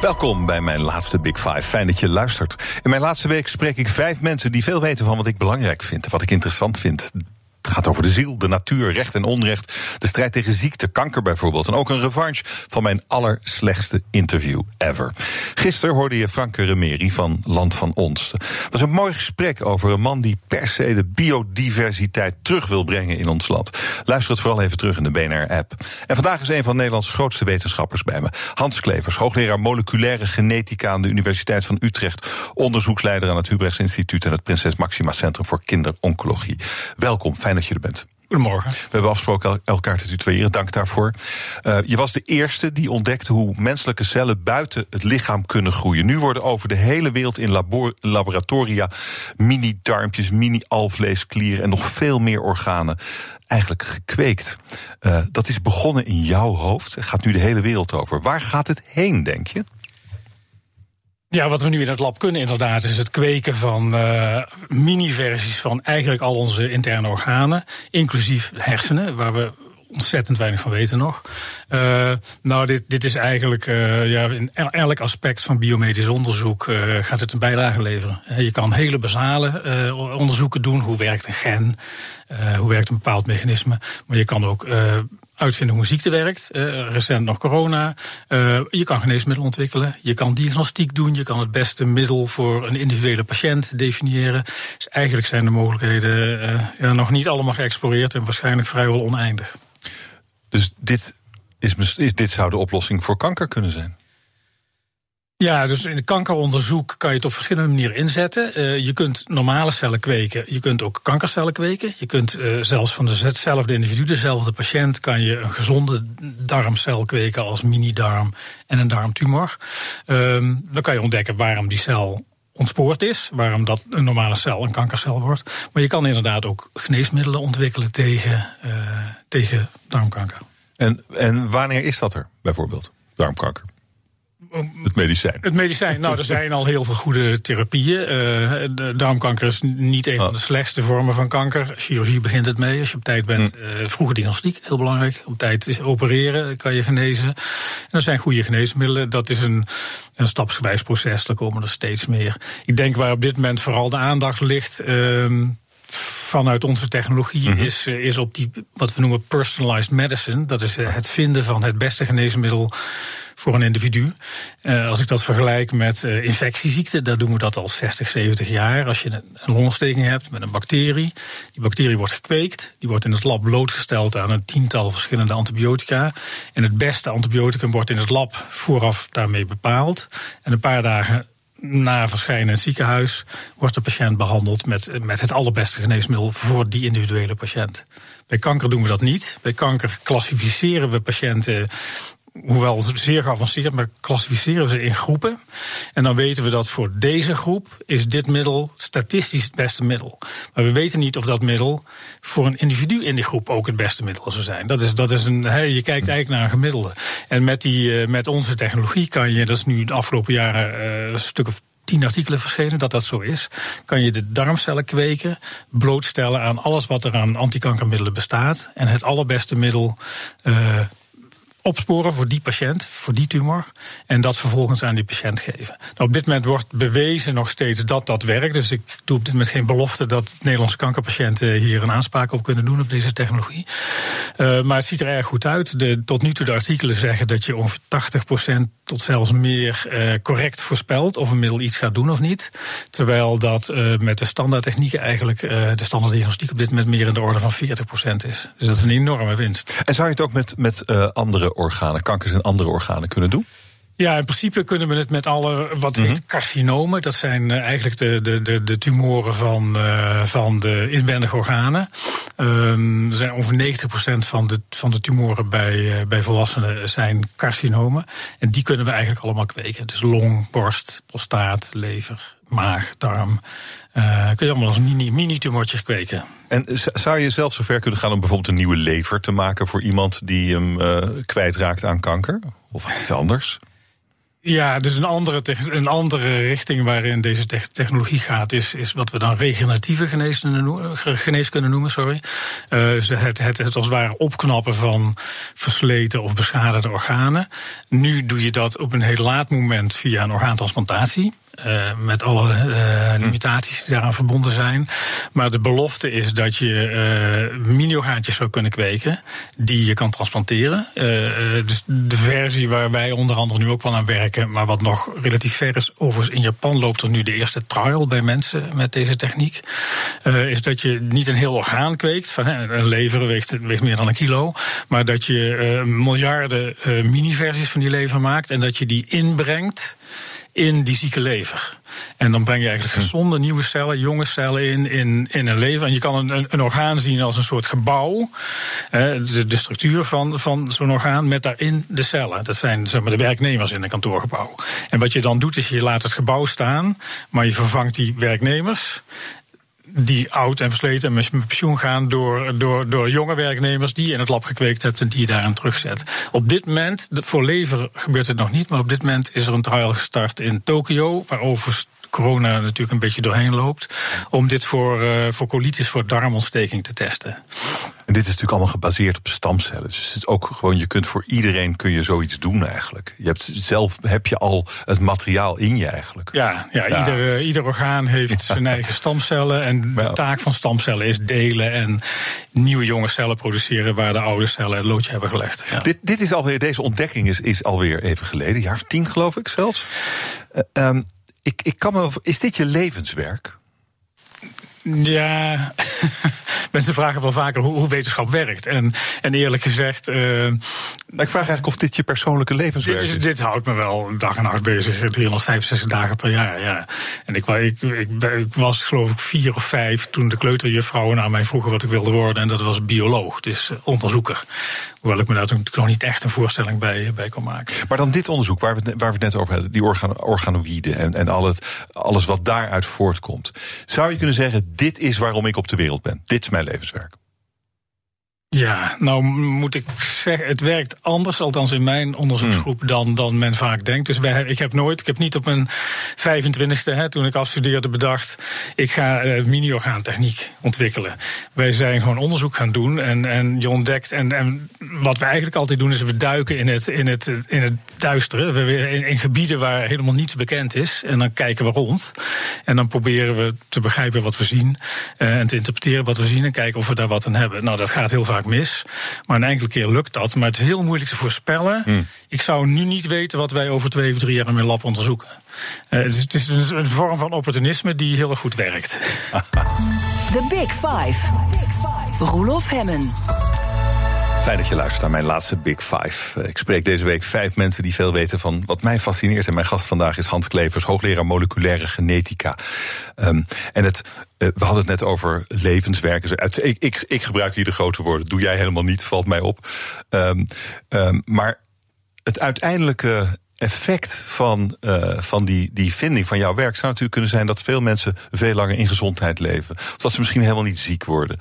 Welkom bij mijn laatste Big Five. Fijn dat je luistert. In mijn laatste week spreek ik vijf mensen die veel weten van wat ik belangrijk vind, wat ik interessant vind. Het gaat over de ziel, de natuur, recht en onrecht. De strijd tegen ziekte, kanker bijvoorbeeld. En ook een revanche van mijn allerslechtste interview ever. Gisteren hoorde je Franke Remeri van Land van Ons. Het was een mooi gesprek over een man die per se de biodiversiteit terug wil brengen in ons land. Luister het vooral even terug in de BNR-app. En vandaag is een van Nederlands grootste wetenschappers bij me. Hans Klevers, hoogleraar moleculaire genetica aan de Universiteit van Utrecht. Onderzoeksleider aan het Hubrechts Instituut en het Prinses Maxima Centrum voor Kinderoncologie. Welkom, fijn dat je er bent. Goedemorgen. We hebben afgesproken elkaar te tutoyeren. Dank daarvoor. Uh, je was de eerste die ontdekte hoe menselijke cellen buiten het lichaam kunnen groeien. Nu worden over de hele wereld in labor laboratoria mini-darmpjes, mini-alvleesklieren en nog veel meer organen eigenlijk gekweekt. Uh, dat is begonnen in jouw hoofd. Gaat nu de hele wereld over. Waar gaat het heen, denk je? Ja, wat we nu in het lab kunnen inderdaad, is het kweken van uh, mini-versies van eigenlijk al onze interne organen, inclusief hersenen, waar we ontzettend weinig van weten nog. Uh, nou, dit, dit is eigenlijk uh, ja, in elk aspect van biomedisch onderzoek gaat het een bijdrage leveren. Je kan hele basale onderzoeken doen. Hoe werkt een gen? hoe werkt een bepaald mechanisme? Maar je kan ook uitvinden hoe ziekte werkt. Uh, recent nog corona. Uh, je kan geneesmiddelen ontwikkelen. Je kan diagnostiek doen. Je kan het beste middel voor een individuele patiënt definiëren. Dus eigenlijk zijn de mogelijkheden uh, ja, nog niet allemaal geëxploreerd en waarschijnlijk vrijwel oneindig. Dus dit, is, is, dit zou de oplossing voor kanker kunnen zijn? Ja, dus in het kankeronderzoek kan je het op verschillende manieren inzetten. Uh, je kunt normale cellen kweken, je kunt ook kankercellen kweken. Je kunt uh, zelfs van dezelfde individu, dezelfde patiënt, kan je een gezonde darmcel kweken als mini-darm en een darmtumor. Uh, dan kan je ontdekken waarom die cel ontspoord is, waarom dat een normale cel een kankercel wordt. Maar je kan inderdaad ook geneesmiddelen ontwikkelen tegen, uh, tegen darmkanker. En, en wanneer is dat er bijvoorbeeld, darmkanker? Het medicijn. Het medicijn. Nou, er zijn al heel veel goede therapieën. Uh, darmkanker is niet een van de slechtste vormen van kanker. Chirurgie begint het mee. Als je op tijd bent, uh, vroege diagnostiek, heel belangrijk. Op tijd is opereren, kan je genezen. En er zijn goede geneesmiddelen. Dat is een, een stapsgewijs proces. Daar komen er steeds meer. Ik denk waar op dit moment vooral de aandacht ligt. Uh, vanuit onze technologie mm -hmm. is, is op die wat we noemen personalized medicine. Dat is het vinden van het beste geneesmiddel voor een individu. Uh, als ik dat vergelijk met uh, infectieziekten, daar doen we dat al 60, 70 jaar. Als je een longontsteking hebt met een bacterie, die bacterie wordt gekweekt, die wordt in het lab blootgesteld aan een tiental verschillende antibiotica. En het beste antibioticum wordt in het lab vooraf daarmee bepaald. En een paar dagen na verschijnen in het ziekenhuis wordt de patiënt behandeld met, met het allerbeste geneesmiddel voor die individuele patiënt. Bij kanker doen we dat niet. Bij kanker klassificeren we patiënten hoewel zeer geavanceerd, maar klassificeren ze in groepen. En dan weten we dat voor deze groep is dit middel statistisch het beste middel. Maar we weten niet of dat middel voor een individu in die groep ook het beste middel zou zijn. Dat is, dat is een, je kijkt eigenlijk naar een gemiddelde. En met, die, met onze technologie kan je, dat is nu de afgelopen jaren uh, een stuk of tien artikelen verschenen dat dat zo is. Kan je de darmcellen kweken, blootstellen aan alles wat er aan antikankermiddelen bestaat. En het allerbeste middel uh, opsporen voor die patiënt, voor die tumor. En dat vervolgens aan die patiënt geven. Nou, op dit moment wordt bewezen nog steeds dat dat werkt. Dus ik doe op dit moment geen belofte dat Nederlandse kankerpatiënten hier een aanspraak op kunnen doen op deze technologie. Uh, maar het ziet er erg goed uit. De, tot nu toe de artikelen zeggen dat je ongeveer 80% tot zelfs meer uh, correct voorspelt of een middel iets gaat doen of niet. Terwijl dat met de standaardtechnieken eigenlijk de standaarddiagnostiek op dit moment meer in de orde van 40% is. Dus dat is een enorme winst. En zou je het ook met, met andere organen, kankers en andere organen kunnen doen? Ja, in principe kunnen we het met alle wat heet mhm. carcinomen. Dat zijn uh, eigenlijk de, de, de, de tumoren van, uh, van de inwendige organen. Um, er zijn ongeveer 90% van de, van de tumoren bij, uh, bij volwassenen zijn carcinomen. En die kunnen we eigenlijk allemaal kweken. Dus long, borst, prostaat, lever, maag, darm. Kun je allemaal als mini-tumortjes kweken. En zou je zelf zover kunnen gaan om bijvoorbeeld een nieuwe lever te maken voor iemand die hem kwijtraakt aan kanker? Of iets anders? Ja, dus een andere, een andere richting waarin deze technologie gaat, is, is wat we dan regeneratieve geneeskunde noemen. Sorry. Uh, het, het, het als het ware opknappen van versleten of beschadigde organen. Nu doe je dat op een heel laat moment via een orgaantransplantatie. Uh, met alle uh, limitaties die daaraan verbonden zijn. Maar de belofte is dat je uh, mini-orgaantjes zou kunnen kweken die je kan transplanteren. dus de versie waar wij onder andere nu ook wel aan werken, maar wat nog relatief ver is. Overigens in Japan loopt er nu de eerste trial bij mensen met deze techniek. is dat je niet een heel orgaan kweekt. Van, een lever weegt, weegt meer dan een kilo. Maar dat je miljarden mini-versies van die lever maakt en dat je die inbrengt in die zieke lever. En dan breng je eigenlijk hm. gezonde nieuwe cellen, jonge cellen in, in, in een lever. En je kan een, een orgaan zien als een soort gebouw. de, de structuur van, van zo'n orgaan met daarin de cellen. Dat zijn zeg maar, de werknemers in een kantoorgebouw. En wat je dan doet, is je laat het gebouw staan, maar je vervangt die werknemers die oud en versleten en met pensioen gaan door, door, door jonge werknemers die je in het lab gekweekt hebt en die je daaraan terugzet. Op dit moment, voor lever gebeurt het nog niet, maar op dit moment is er een trial gestart in Tokio, waarover corona natuurlijk een beetje doorheen loopt, om dit voor, uh, voor colitis, voor darmontsteking te testen. En dit is natuurlijk allemaal gebaseerd op stamcellen. Dus het is ook gewoon, je kunt voor iedereen kun je zoiets doen eigenlijk. Je hebt zelf heb je al het materiaal in je eigenlijk. Ja, ja, ja. Ieder, uh, ieder orgaan heeft zijn eigen stamcellen. En de taak van stamcellen is delen en nieuwe jonge cellen produceren waar de oude cellen het loodje hebben gelegd. Ja. Dit, dit is alweer, deze ontdekking is, is alweer even geleden, jaar of tien geloof ik zelfs. Uh, um, ik, ik kan me, is dit je levenswerk? Ja, mensen vragen wel vaker hoe, hoe, wetenschap werkt. En, en eerlijk gezegd. Uh, ik vraag eigenlijk of dit je persoonlijke levenswerk dit is. Dit houdt me wel dag en nacht bezig, 365 dagen per jaar. Ja. En ik, ik, ik, ik, was geloof ik vier of vijf toen de kleuterjuffrouwen naar mij vroegen wat ik wilde worden. En dat was bioloog, dus onderzoeker. Hoewel ik me daar toen nog niet echt een voorstelling bij, bij kon maken. Maar dan dit onderzoek waar we, waar we het net over hadden, die organ, organoïden en, en al het, alles wat daaruit voortkomt. Zou je kunnen zeggen, dit is waarom ik op de wereld ben. Dit is mijn levenswerk. Ja, nou moet ik zeggen, het werkt anders, althans in mijn onderzoeksgroep, hmm. dan, dan men vaak denkt. Dus wij, ik heb nooit, ik heb niet op mijn 25ste, hè, toen ik afstudeerde, bedacht, ik ga uh, mini-orgaantechniek ontwikkelen. Wij zijn gewoon onderzoek gaan doen en, en je ontdekt, en, en wat we eigenlijk altijd doen, is we duiken in het, in het, in het duistere, we, in, in gebieden waar helemaal niets bekend is, en dan kijken we rond. En dan proberen we te begrijpen wat we zien, uh, en te interpreteren wat we zien, en kijken of we daar wat aan hebben. Nou, dat gaat heel vaak mis. Maar een enkele keer lukt dat. Maar het is heel moeilijk te voorspellen. Hmm. Ik zou nu niet weten wat wij over twee of drie jaar in mijn lab onderzoeken. Uh, het is, een, een, vorm van opportunisme die heel erg goed werkt. The Big Five. Roelof Hemmen. Fijn dat je luistert naar mijn laatste Big Five. Eh, ik spreek deze week vijf mensen die veel weten van wat mij fascineert. En mijn gast vandaag is Hans Klevers, hoogleraar moleculaire genetica. Um, en het, uh, we hadden het net over levenswerken. Ik, ik, ik, gebruik hier de grote woorden. Doe jij helemaal niet, valt mij op. Um, um, maar het uiteindelijke effect van, uh, van die, die vinding van jouw werk zou natuurlijk kunnen zijn dat veel mensen veel langer in gezondheid leven. Of dat ze misschien helemaal niet ziek worden.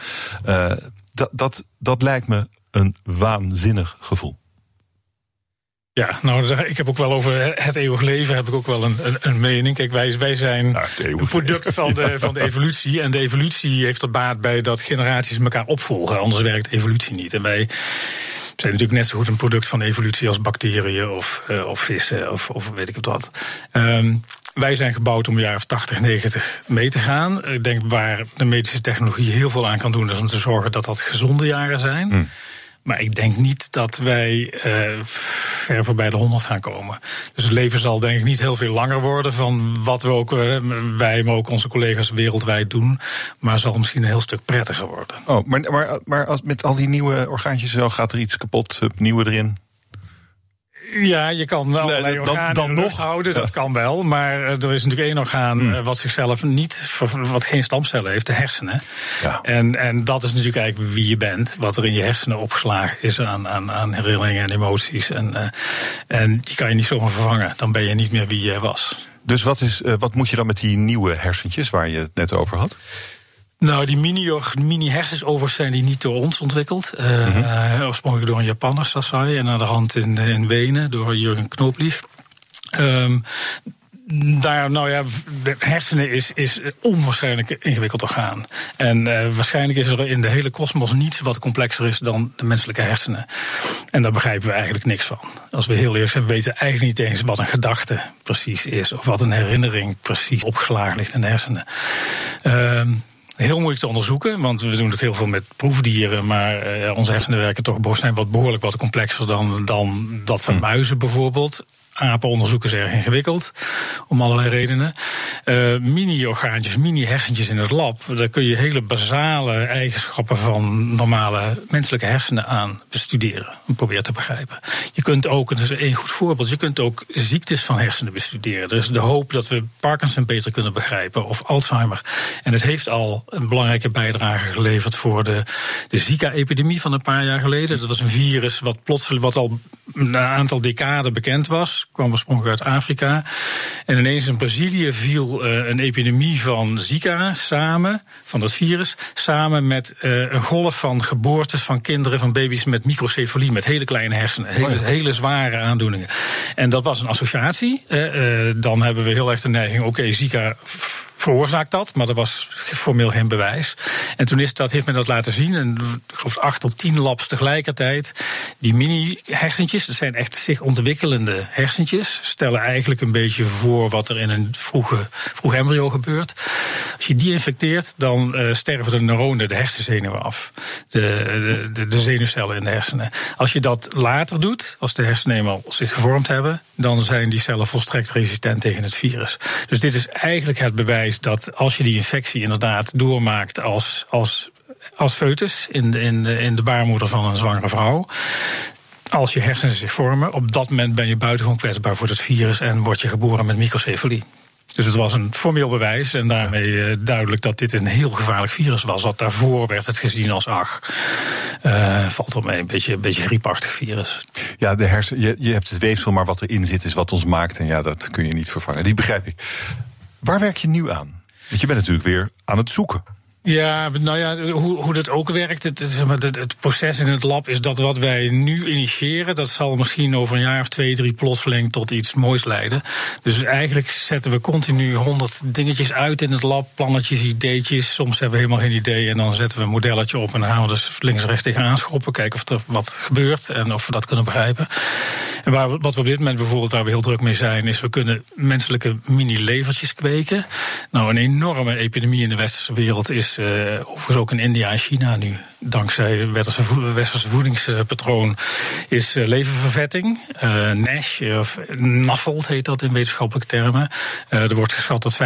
Dat, dat, dat lijkt me een waanzinnig gevoel. Ja, nou, ik heb ook wel over het eeuwig leven heb ik ook wel een, een, een mening. Kijk, wij, wij zijn nou, een product van de, van de evolutie. En de evolutie heeft er baat bij dat generaties elkaar opvolgen. Anders werkt evolutie niet. En wij zijn natuurlijk net zo goed een product van evolutie als bacteriën of, uh, of vissen of, of weet ik het wat. Um, wij zijn gebouwd om een jaar of 80, 90 mee te gaan. Ik denk waar de medische technologie heel veel aan kan doen, is om te zorgen dat dat gezonde jaren zijn. Hmm. Maar ik denk niet dat wij uh, ver voorbij de 100 gaan komen. Dus het leven zal denk ik niet heel veel langer worden van wat we ook, uh, wij, maar ook onze collega's wereldwijd doen. Maar zal misschien een heel stuk prettiger worden. Oh, maar, maar, maar als met al die nieuwe orgaantjes gaat er iets kapot, nieuwe erin? Ja, je kan wel Nee, allerlei dan- organen dan nog. houden, dat kan wel. Maar eh, er is natuurlijk één orgaan Hmm. eh, wat zichzelf niet, wat geen stamcellen heeft, de hersenen. Ja. En, en dat is natuurlijk eigenlijk wie je bent, wat er in je hersenen opgeslagen is aan, aan, aan herinneringen en emoties. En, eh, en die kan je niet zomaar vervangen. Dan ben je niet meer wie je was. Dus wat, is, wat moet je dan met die nieuwe hersentjes waar je het net over had? Nou, die mini- mini-hersensovers zijn die niet door ons ontwikkeld. Eh, oorspronkelijk door een Japanner, Sasai. En aan de hand in, in Wenen door Jurgen Knoplieg. Ehm, daar, nou ja, de hersenen is, is onwaarschijnlijk ingewikkeld orgaan. En eh, waarschijnlijk is er in de hele kosmos niets wat complexer is dan de menselijke hersenen. En daar begrijpen we eigenlijk niks van. Als we heel eerlijk zijn, we weten eigenlijk niet eens wat een gedachte precies is. Of wat een herinnering precies opgeslagen ligt in de hersenen. Ehm, Heel moeilijk te onderzoeken, want we doen natuurlijk heel veel met proefdieren. Maar eh, onze hersenen werken toch zijn wat behoorlijk wat complexer dan, dan dat van muizen bijvoorbeeld. Apenonderzoek is erg ingewikkeld, om allerlei redenen. Eh, mini-orgaantjes, mini-hersentjes in het lab, daar kun je hele basale eigenschappen van normale menselijke hersenen aan bestuderen. En proberen te begrijpen. Je kunt ook, dat is één goed voorbeeld, je kunt ook ziektes van hersenen bestuderen. Er is de hoop dat we Parkinson beter kunnen begrijpen of Alzheimer. En het heeft al een belangrijke bijdrage geleverd voor de, de Zika-epidemie van een paar jaar geleden. Dat was een virus wat plotseling, wat al een aantal decaden bekend was, kwam oorspronkelijk uit Afrika. En ineens in Brazilië viel eh, een epidemie van Zika samen, van dat virus, samen met eh, een golf van geboortes van kinderen, van baby's met microcefalie, met hele kleine hersenen, hele, hele zware aandoeningen. En dat was een associatie. Eh, dan hebben we heel erg de neiging, oké, Zika veroorzaakt dat, maar er was formeel geen bewijs. En toen is dat, heeft men dat laten zien, en ik geloof acht tot tien labs tegelijkertijd. Die mini-hersentjes, dat zijn echt zich ontwikkelende hersentjes, stellen eigenlijk een beetje voor wat er in een vroege, vroeg embryo gebeurt. Als je die infecteert, dan eh, sterven de neuronen, de hersenzenuwen af. De, de, de, de zenuwcellen in de hersenen. Als je dat later doet, als de hersenen eenmaal zich gevormd hebben, dan zijn die cellen volstrekt resistent tegen het virus. Dus dit is eigenlijk het bewijs dat als je die infectie inderdaad doormaakt als, als, als foetus in de, in, de, in de baarmoeder van een zwangere vrouw. Als je hersenen zich vormen, op dat moment ben je buitengewoon kwetsbaar voor het virus en word je geboren met microcefalie. Dus het was een formeel bewijs en daarmee eh, duidelijk dat dit een heel gevaarlijk virus was. Wat daarvoor werd het gezien als ach, uh, valt op mee, een beetje, een beetje griepachtig virus. Ja, de hersen, je, je hebt het weefsel, maar wat erin zit is wat ons maakt. En ja, dat kun je niet vervangen. Die begrijp ik. Waar werk je nu aan? Want je bent natuurlijk weer aan het zoeken. Ja, nou ja, hoe, hoe dat ook werkt. Het, het, proces in het lab is dat wat wij nu initiëren, dat zal misschien over een jaar of twee, drie plotseling tot iets moois leiden. Dus eigenlijk zetten we continu honderd dingetjes uit in het lab, plannetjes, ideetjes. Soms hebben we helemaal geen idee en dan zetten we een modelletje op en dan gaan we dus links rechts tegenaan schoppen, kijken of er wat gebeurt en of we dat kunnen begrijpen. En waar, wat we op dit moment bijvoorbeeld, waar we heel druk mee zijn, is we kunnen menselijke mini-levertjes kweken. Nou, een enorme epidemie in de westerse wereld is overigens ook in India en China nu, dankzij westerse, vo westerse voedingspatroon, is uh, leververvetting. Uh, NASH, of NAFLD heet dat in wetenschappelijke termen. er wordt geschat dat 25%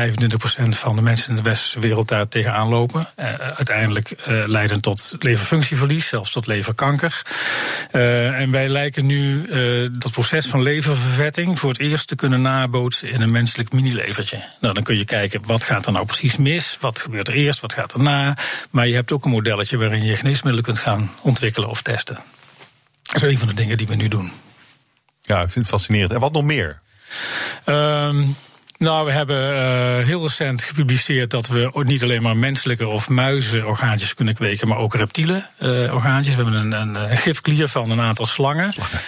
van de mensen in de westerse wereld daar tegenaan lopen. uiteindelijk leidend tot leverfunctieverlies, zelfs tot leverkanker. en wij lijken nu dat proces van leververvetting voor het eerst te kunnen nabootsen in een menselijk mini-levertje. Nou, dan kun je kijken, wat gaat er nou precies mis? Wat gebeurt er eerst? Wat gaat er na? Maar je hebt ook een modelletje waarin je geneesmiddelen kunt gaan ontwikkelen of testen. Dat is een van de dingen die we nu doen. Ja, ik vind het fascinerend. En wat nog meer? Um, nou, we hebben uh, heel recent gepubliceerd dat we niet alleen maar menselijke of muizenorgaantjes kunnen kweken, maar ook reptiele uh, orgaantjes. We hebben een, een, een gifklier van een aantal slangen. slangen.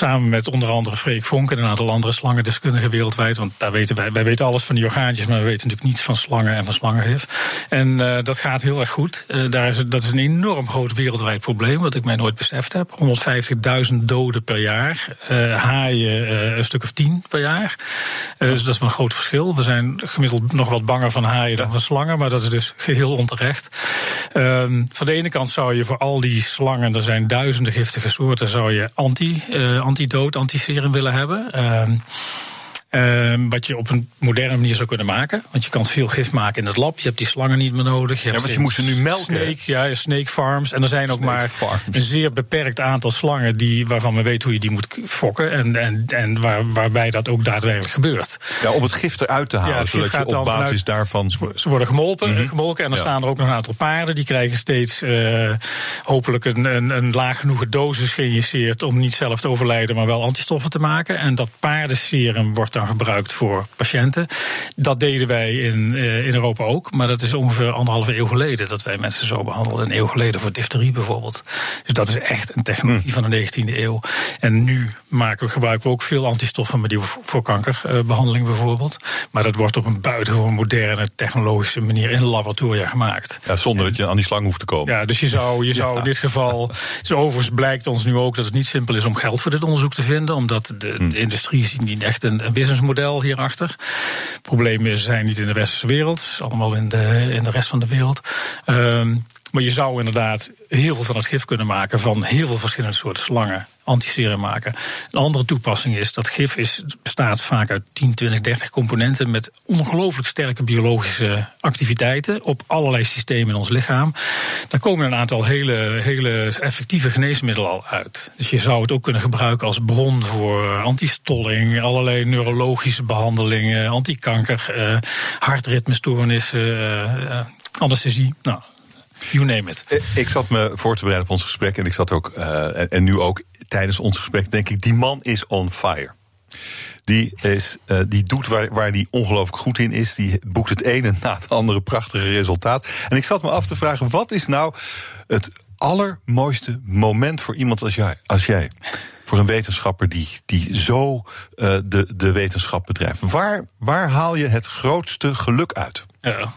Samen met onder andere Freek Vonk en een aantal andere slangendeskundigen wereldwijd. Want daar weten wij, wij weten alles van die orgaantjes, maar we weten natuurlijk niets van slangen en van slangengif. En uh, dat gaat heel erg goed. Uh, daar is, dat is een enorm groot wereldwijd probleem, wat ik mij nooit beseft heb. 150.000 doden per jaar. Uh, haaien een stuk of tien per jaar. dus dat is wel een groot verschil. We zijn gemiddeld nog wat banger van haaien dan van slangen, maar dat is dus geheel onterecht. Ehm, van de ene kant zou je voor al die slangen, er zijn duizenden giftige soorten, zou je anti, antidood, antiserum willen hebben. Ehm, wat je op een moderne manier zou kunnen maken. Want je kan veel gif maken in het lab. Je hebt die slangen niet meer nodig. Je ja, want je moest ze nu melken. Snake, ja, snake farms. En er zijn ook maar een zeer beperkt aantal slangen die, waarvan men weet hoe je die moet fokken. En, en, en waar, waarbij dat ook daadwerkelijk gebeurt. Ja, om het gif eruit te halen. Ja, zodat je op basis daarvan. Ze worden gemolken, mhm. gemolken. En dan staan er ook nog een aantal paarden. Die krijgen steeds uh, hopelijk een, een, een laag genoeg dosis geïnjiceerd. om niet zelf te overlijden, maar wel antistoffen te maken. En dat paardenserum wordt dan gebruikt voor patiënten. Dat deden wij in, uh, in Europa ook. Maar dat is ongeveer anderhalve eeuw geleden dat wij mensen zo behandelden. Een eeuw geleden voor difterie bijvoorbeeld. Dus dat is echt een technologie mhm. van de 19e eeuw. En nu maken we, gebruiken we ook veel antistoffen, maar die voor kankerbehandeling bijvoorbeeld. Maar dat wordt op een buitengewoon moderne technologische manier in laboratoria gemaakt. Ja, zonder dat je aan die slang hoeft te komen. Ja, dus je zou, je zou in dit geval. Dus overigens blijkt ons nu ook dat het niet simpel is om geld voor dit onderzoek te vinden, omdat de, hm. de industrie niet echt een, een businessmodel hierachter. Problemen zijn niet in de westerse wereld, allemaal in de, in de rest van de wereld. Um, maar je zou inderdaad heel veel van het gif kunnen maken van heel veel verschillende soorten slangen. Antiserum maken. Een andere toepassing is dat gif is, bestaat vaak uit 10, 20, 30 componenten met ongelooflijk sterke biologische activiteiten op allerlei systemen in ons lichaam. Daar komen een aantal hele, hele effectieve geneesmiddelen al uit. Dus je zou het ook kunnen gebruiken als bron voor antistolling, allerlei neurologische behandelingen, antikanker, uh, hartritmestoornissen, uh, anesthesie. Nou, You name it. Eh, ik zat me voor te bereiden op ons gesprek. En ik zat ook, uh, en nu ook tijdens ons gesprek, denk ik, die man is on fire. Die, is, uh, die doet waar, waar die ongelooflijk goed in is. Die boekt het ene na het andere prachtige resultaat. En ik zat me af te vragen: wat is nou het allermooiste moment voor iemand als jij? Als jij? Voor een wetenschapper die, die zo uh, de, de wetenschap bedrijft. Waar, waar haal je het grootste geluk uit? Ja,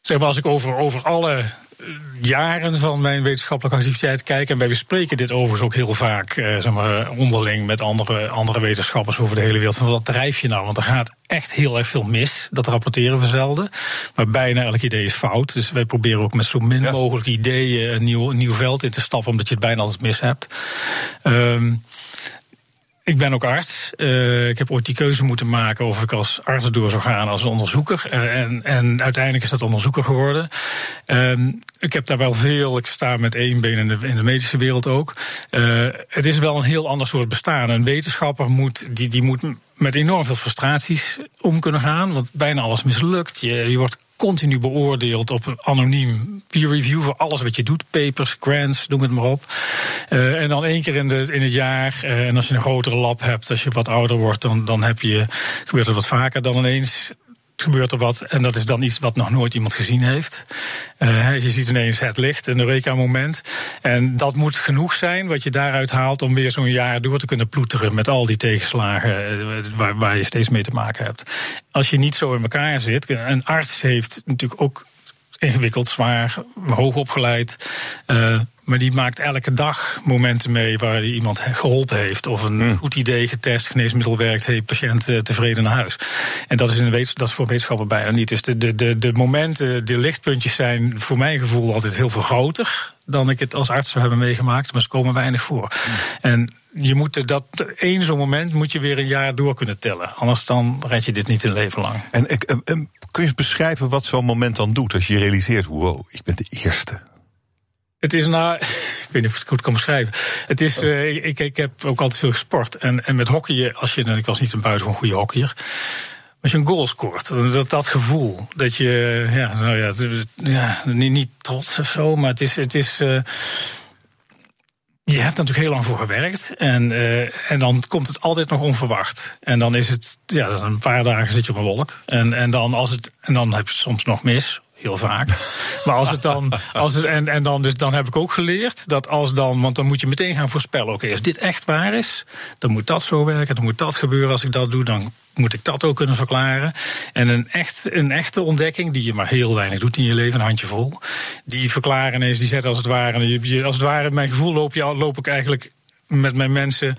Zeg maar, als ik over, over alle eh, jaren van mijn wetenschappelijke activiteit kijk. En wij bespreken dit overigens ook heel vaak eh, zeg maar, onderling met andere, andere wetenschappers over de hele wereld. Van wat drijf je nou? Want er gaat echt heel erg veel mis. Dat rapporteren we zelden. Maar bijna elk idee is fout. Dus wij proberen ook met zo min mogelijk ideeën een nieuw, een nieuw veld in te stappen, omdat je het bijna altijd mis hebt. Um, ik ben ook arts. Uh, ik heb ooit die keuze moeten maken of ik als arts door zou gaan als onderzoeker. Uh, en, en uiteindelijk is dat onderzoeker geworden. Uh, ik heb daar wel veel. Ik sta met één been in de, medische wereld ook. Uh, het is wel een heel ander soort bestaan. Een wetenschapper moet, die, die moet met enorm veel frustraties om kunnen gaan. Want bijna alles mislukt. Je, je wordt continu beoordeeld op een anoniem peer review voor alles wat je doet. Papers, grants, noem het maar op. Uh, en dan één keer in, de, in het jaar. Uh, en als je een grotere lab hebt, als je wat ouder wordt, dan, dan heb je, gebeurt het wat vaker dan ineens gebeurt er wat. En dat is dan iets wat nog nooit iemand gezien heeft. Uh, je ziet ineens het licht, een Eureka-moment. En dat moet genoeg zijn wat je daaruit haalt om weer zo'n jaar door te kunnen ploeteren met al die tegenslagen uh, waar, waar je steeds mee te maken hebt. Als je niet zo in elkaar zit, een arts heeft natuurlijk ook ingewikkeld, zwaar, hoog opgeleid. Uh, maar die maakt elke dag momenten mee waar hij iemand geholpen heeft. Of een hmm. goed idee getest, geneesmiddel werkt, heeft patiënt uh, tevreden naar huis. En dat is, in de dat is voor wetenschappen bijna niet. Dus de, de, de, de momenten, de lichtpuntjes zijn voor mijn gevoel altijd heel veel groter dan ik het als arts zou hebben meegemaakt. Maar ze komen weinig voor. Hmm. En je moet dat één zo'n moment moet je weer een jaar door kunnen tellen. Anders dan red je dit niet een leven lang. En ik, kun je beschrijven wat zo'n moment dan doet als je realiseert: wow, ik ben de eerste. Het is nou, ik weet niet of ik het goed kan beschrijven. Het is, uh, ik, ik heb ook altijd veel gesport. En, en met hockeyen, als je, ik was niet een buitengewoon goede hockeyer. Als je een goal scoort, dat, dat gevoel. Dat je, ja, nou ja, ja niet, niet trots of zo, maar het is. Het is uh, je hebt er natuurlijk heel lang voor gewerkt. En, uh, en dan komt het altijd nog onverwacht. En dan is het, ja, een paar dagen zit je op een wolk. En, en, dan, als het, en dan heb je het soms nog mis heel vaak. Maar als het dan, als het, en, en dan, dus dan heb ik ook geleerd dat als dan, want dan moet je meteen gaan voorspellen: oké, als dit echt waar is, dan moet dat zo werken, dan moet dat gebeuren. Als ik dat doe, dan moet ik dat ook kunnen verklaren. En een, echt, een echte ontdekking, die je maar heel weinig doet in je leven, een handjevol, die verklaren ineens, die zetten als het ware, als het ware, mijn gevoel loop, je, loop ik eigenlijk met mijn mensen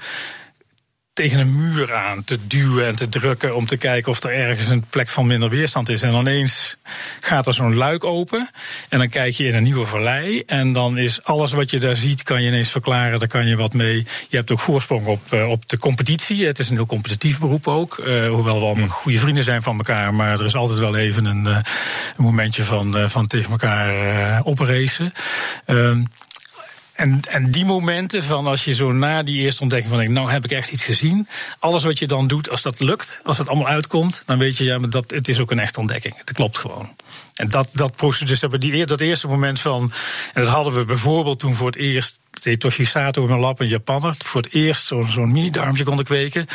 tegen een muur aan te duwen en te drukken om te kijken of er ergens een plek van minder weerstand is. En dan ineens gaat er zo'n luik open en dan kijk je in een nieuwe vallei en dan is alles wat je daar ziet kan je ineens verklaren, daar kan je wat mee. Je hebt ook voorsprong op, uh, op de competitie. Het is een heel competitief beroep ook, uh, hoewel we allemaal goede vrienden zijn van elkaar, maar er is altijd wel even een, uh, een momentje van, van tegen elkaar opracen. En, en die momenten van als je zo na die eerste ontdekking van nou heb ik echt iets gezien. Alles wat je dan doet, als dat lukt, als het allemaal uitkomt, dan weet je ja, dat het is ook een echte ontdekking. Het klopt gewoon. En dat, dat dus hebben die, dat eerste moment van. En dat hadden we bijvoorbeeld toen voor het eerst. deed Toshisato in mijn lab, een Japanner. Voor het eerst zo'n zo'n mini-darmpje konden kweken.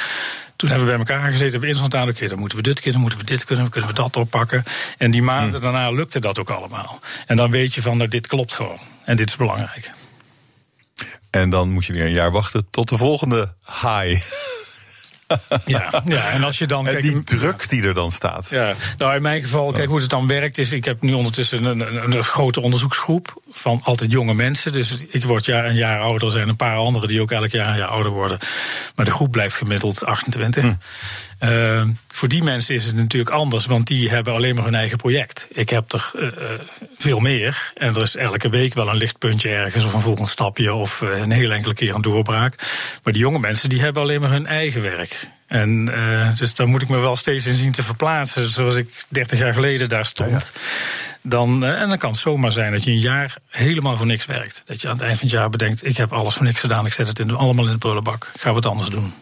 Toen hebben we bij elkaar gezeten, hebben we instant aan, oké, dan moeten we dit kunnen, moeten we dit kunnen, kunnen we dat oppakken. En die maanden hmm. daarna lukte dat ook allemaal. En dan weet je van, nou, dit klopt gewoon. En dit is belangrijk. En dan moet je weer een jaar wachten tot de volgende high. Ja, ja, en als je dan. En die druk die er dan staat. Ja, nou in mijn geval, kijk hoe het dan werkt. Is, ik heb nu ondertussen een, een, een grote onderzoeksgroep van altijd jonge mensen. Dus ik word jaar een jaar ouder. Er zijn een paar anderen die ook elk jaar een jaar ouder worden. Maar de groep blijft gemiddeld 28. Hm. Uh, voor die mensen is het natuurlijk anders, want die hebben alleen maar hun eigen project. Ik heb er uh, veel meer. En er is elke week wel een lichtpuntje ergens, of een volgend stapje, of een hele enkele keer een doorbraak. Maar die jonge mensen die hebben alleen maar hun eigen werk. En uh, dus daar moet ik me wel steeds in zien te verplaatsen. Zoals ik 30 jaar geleden daar stond. Dan, uh, en dan kan het zomaar zijn dat je een jaar helemaal voor niks werkt. Dat je aan het eind van het jaar bedenkt: ik heb alles voor niks gedaan. Ik zet het in, allemaal in de prullenbak. We het anders doen.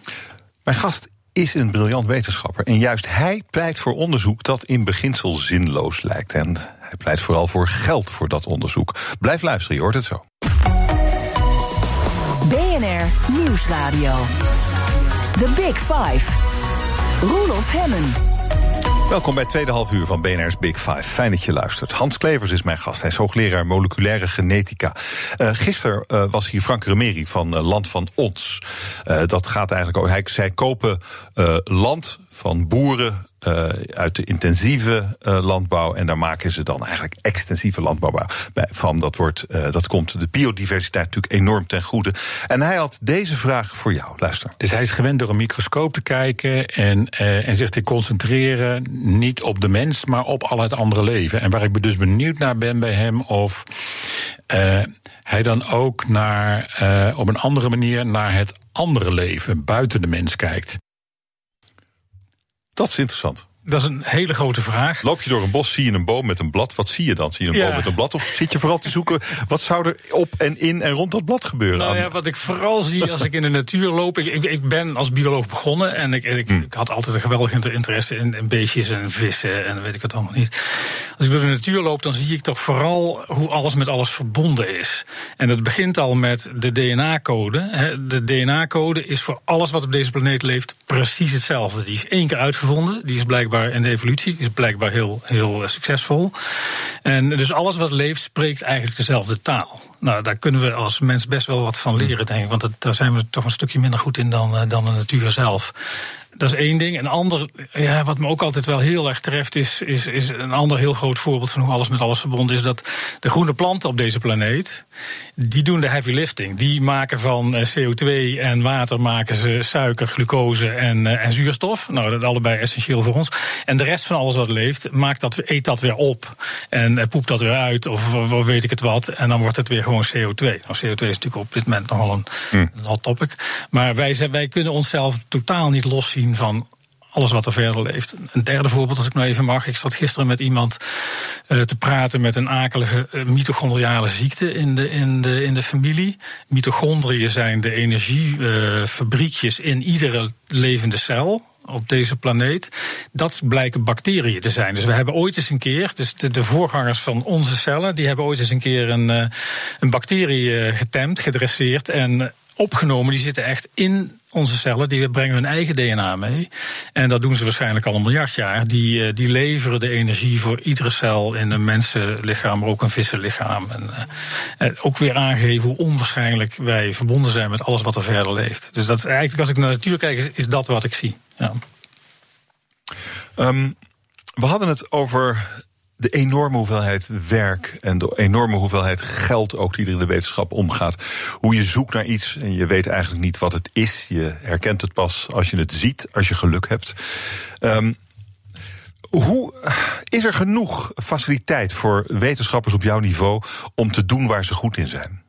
Mijn gast is een briljant wetenschapper. En juist hij pleit voor onderzoek dat in beginsel zinloos lijkt. En hij pleit vooral voor geld voor dat onderzoek. Blijf luisteren, je hoort het zo. BNR Nieuwsradio. The Big Five. Roelof Hemmen. Welkom bij het tweede half uur van BNR's Big Five. Fijn dat je luistert. Hans Klevers is mijn gast. Hij is hoogleraar moleculaire genetica. Uh, gisteren uh, was hier Frank Remeri van uh, Land van Ons. dat gaat eigenlijk over. Hij, zij kopen land van boeren uh, uit de intensieve uh, landbouw. En daar maken ze dan eigenlijk extensieve landbouw van. Dat, wordt, uh, dat komt de biodiversiteit natuurlijk enorm ten goede. En hij had deze vraag voor jou. Luister. Dus hij is gewend door een microscoop te kijken en, en zich te concentreren niet op de mens, maar op al het andere leven. En waar ik dus benieuwd naar ben bij hem of hij dan ook naar, op een andere manier naar het andere leven buiten de mens kijkt. Dat is interessant. Dat is een hele grote vraag. Loop je door een bos, zie je een boom met een blad. Wat zie je dan? Zie je een boom met een blad? Of zit je vooral te zoeken, wat zou er op en in en rond dat blad gebeuren? Nou ja, wat ik vooral zie als ik in de natuur loop... Ik, ik ben als bioloog begonnen en ik, ik, hm. ik had altijd een geweldige interesse in, in, beestjes en vissen en weet ik het allemaal niet. Als ik door de natuur loop, dan zie ik toch vooral hoe alles met alles verbonden is. En dat begint al met de DNA-code. De DNA-code is voor alles wat op deze planeet leeft precies hetzelfde. Die is één keer uitgevonden, die is blijkbaar in de evolutie. is blijkbaar heel, heel succesvol. En dus alles wat leeft spreekt eigenlijk dezelfde taal. Nou, daar kunnen we als mens best wel wat van leren, denk ik. Want daar zijn we toch een stukje minder goed in dan, eh, dan de natuur zelf. Dat is één ding. Een ander, ja, wat me ook altijd wel heel erg treft, is, is, is een ander heel groot voorbeeld van hoe alles met alles verbonden is. Dat de groene planten op deze planeet, die doen de heavy lifting. Die maken van eh, CO2 en water maken ze suiker, glucose en, eh, en zuurstof. Nou, dat is allebei essentieel voor ons. En de rest van alles wat leeft, maakt dat, eet dat weer op. En eh, poept dat weer uit, of weet ik het wat. En dan wordt het weer gewoon CO2. Nou, CO2 is natuurlijk op dit moment nogal een, een hot topic. Maar wij, wij kunnen onszelf totaal niet loszien van alles wat er verder leeft. Een derde voorbeeld, als ik nou even mag. Ik zat gisteren met iemand uh, te praten met een akelige uh, mitochondriale ziekte in de, in, de, in de familie. Mitochondriën zijn de energiefabriekjes uh, in iedere levende cel op deze planeet. Dat blijken bacteriën te zijn. Dus we hebben ooit eens een keer, dus de, de voorgangers van onze cellen, die hebben ooit eens een keer een, een bacterie getemd, gedresseerd en opgenomen. Die zitten echt in onze cellen, die brengen hun eigen DNA mee. En dat doen ze waarschijnlijk al een miljard jaar. Die, eh, die leveren de energie voor iedere cel in een mensenlichaam, maar ook een vissenlichaam. En uh, ook weer aangeven hoe onwaarschijnlijk wij verbonden zijn met alles wat er verder leeft. Dus dat is eigenlijk, als ik naar de natuur kijk, is, dat wat ik zie. Ja. Um, we hadden het over de enorme hoeveelheid werk en de enorme hoeveelheid geld ook die er in de wetenschap omgaat. Hoe je zoekt naar iets en je weet eigenlijk niet wat het is. Je herkent het pas als je het ziet, als je geluk hebt. Um, hoe is er genoeg faciliteit voor wetenschappers op jouw niveau om te doen waar ze goed in zijn?